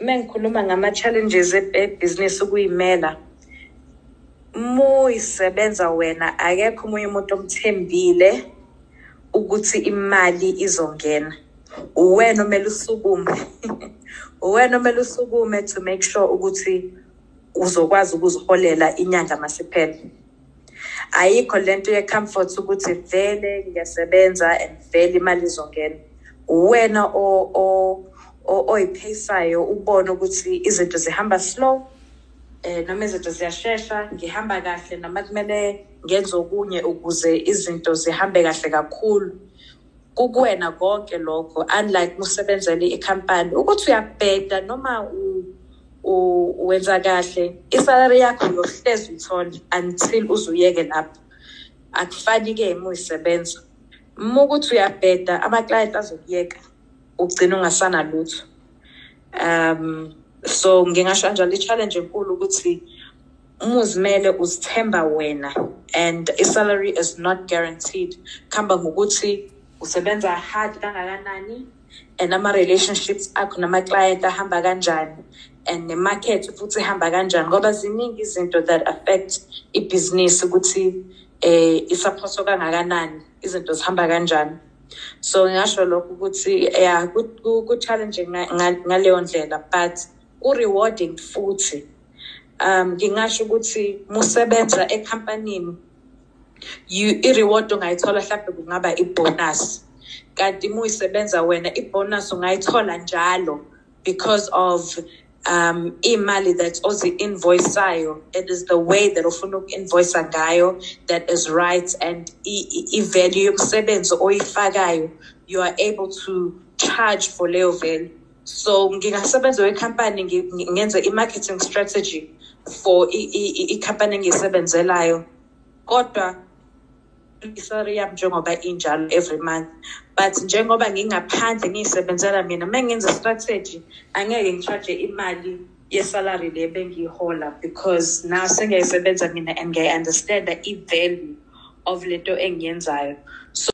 mengikhuluma ngama-challenges ebhizinisi ukuyimela muyisebenza wena akekho omunye umuntu omthembile ukuthi imali izongena. Uwena omele usukume. Uwena omele usukume to make sure ukuthi uzokwazi ukuziholela inyanga masiphela. Ayikho lento ye-comfort ukuthi vele ngiyasebenza and vele imali izongena. Uwena oyiphayisayo ubone ukuthi izinto zihamba slow eh noma izinto ziyashesha ngihamba kahle noma kumele ngenze okunye ukuze izinto zihambe kahle kakhulu. Kukuwena konke lokho unlike usebenzele ikhampani ukuthi uyabheda noma wenza kahle isalary yakho yohlezi uyithola until uzuyeke lapho. Akufani-ke uma uyisebenza. Uma ukuthi uyabheda ama-client azokuyeka. Ugcina ungasanalutho um so ngingasho kanjalo i-challenge enkulu ukuthi uma uzimele uzithemba wena and i-salary is not guaranteed. Kuhamba ngokuthi usebenza hard kangakanani and ama-relationships akho nama-client ahamba kanjani and ne-market futhi ihamba kanjani ngoba ziningi izinto that affect ibhizinisi ukuthi eh isaphoso kangakanani izinto zihamba kanjani. So ngingasho lokho ukuthi ya ku-challenging ngaleyo ndlela but ku-rewarding futhi um ngingasho ukuthi musebenza ekhampanini i-reward ongayithola mhlawumbe kungaba i-bonus. Kanti muyisebenza wena i-bonus ungayithola njalo because of um imali that ozi-invoisayo it is the way that ufuna uku-invoisa ngayo that is right and i-value yomsebenzi oyifakayo you are able to charge for leyo value. So ngingasebenza wekhampani ngenze i-marketing strategy for ikhampani engiyisebenzelayo. Kodwa i-salary yami njengoba injalo every month. But njengoba ngingaphandle ngiyisebenzela mina uma ngenza strategy angeke ngicharge imali yesalary le bengiyihola because now sengiyayisebenza mina and ngiyayi-understanda i-value of lento engiyenzayo. so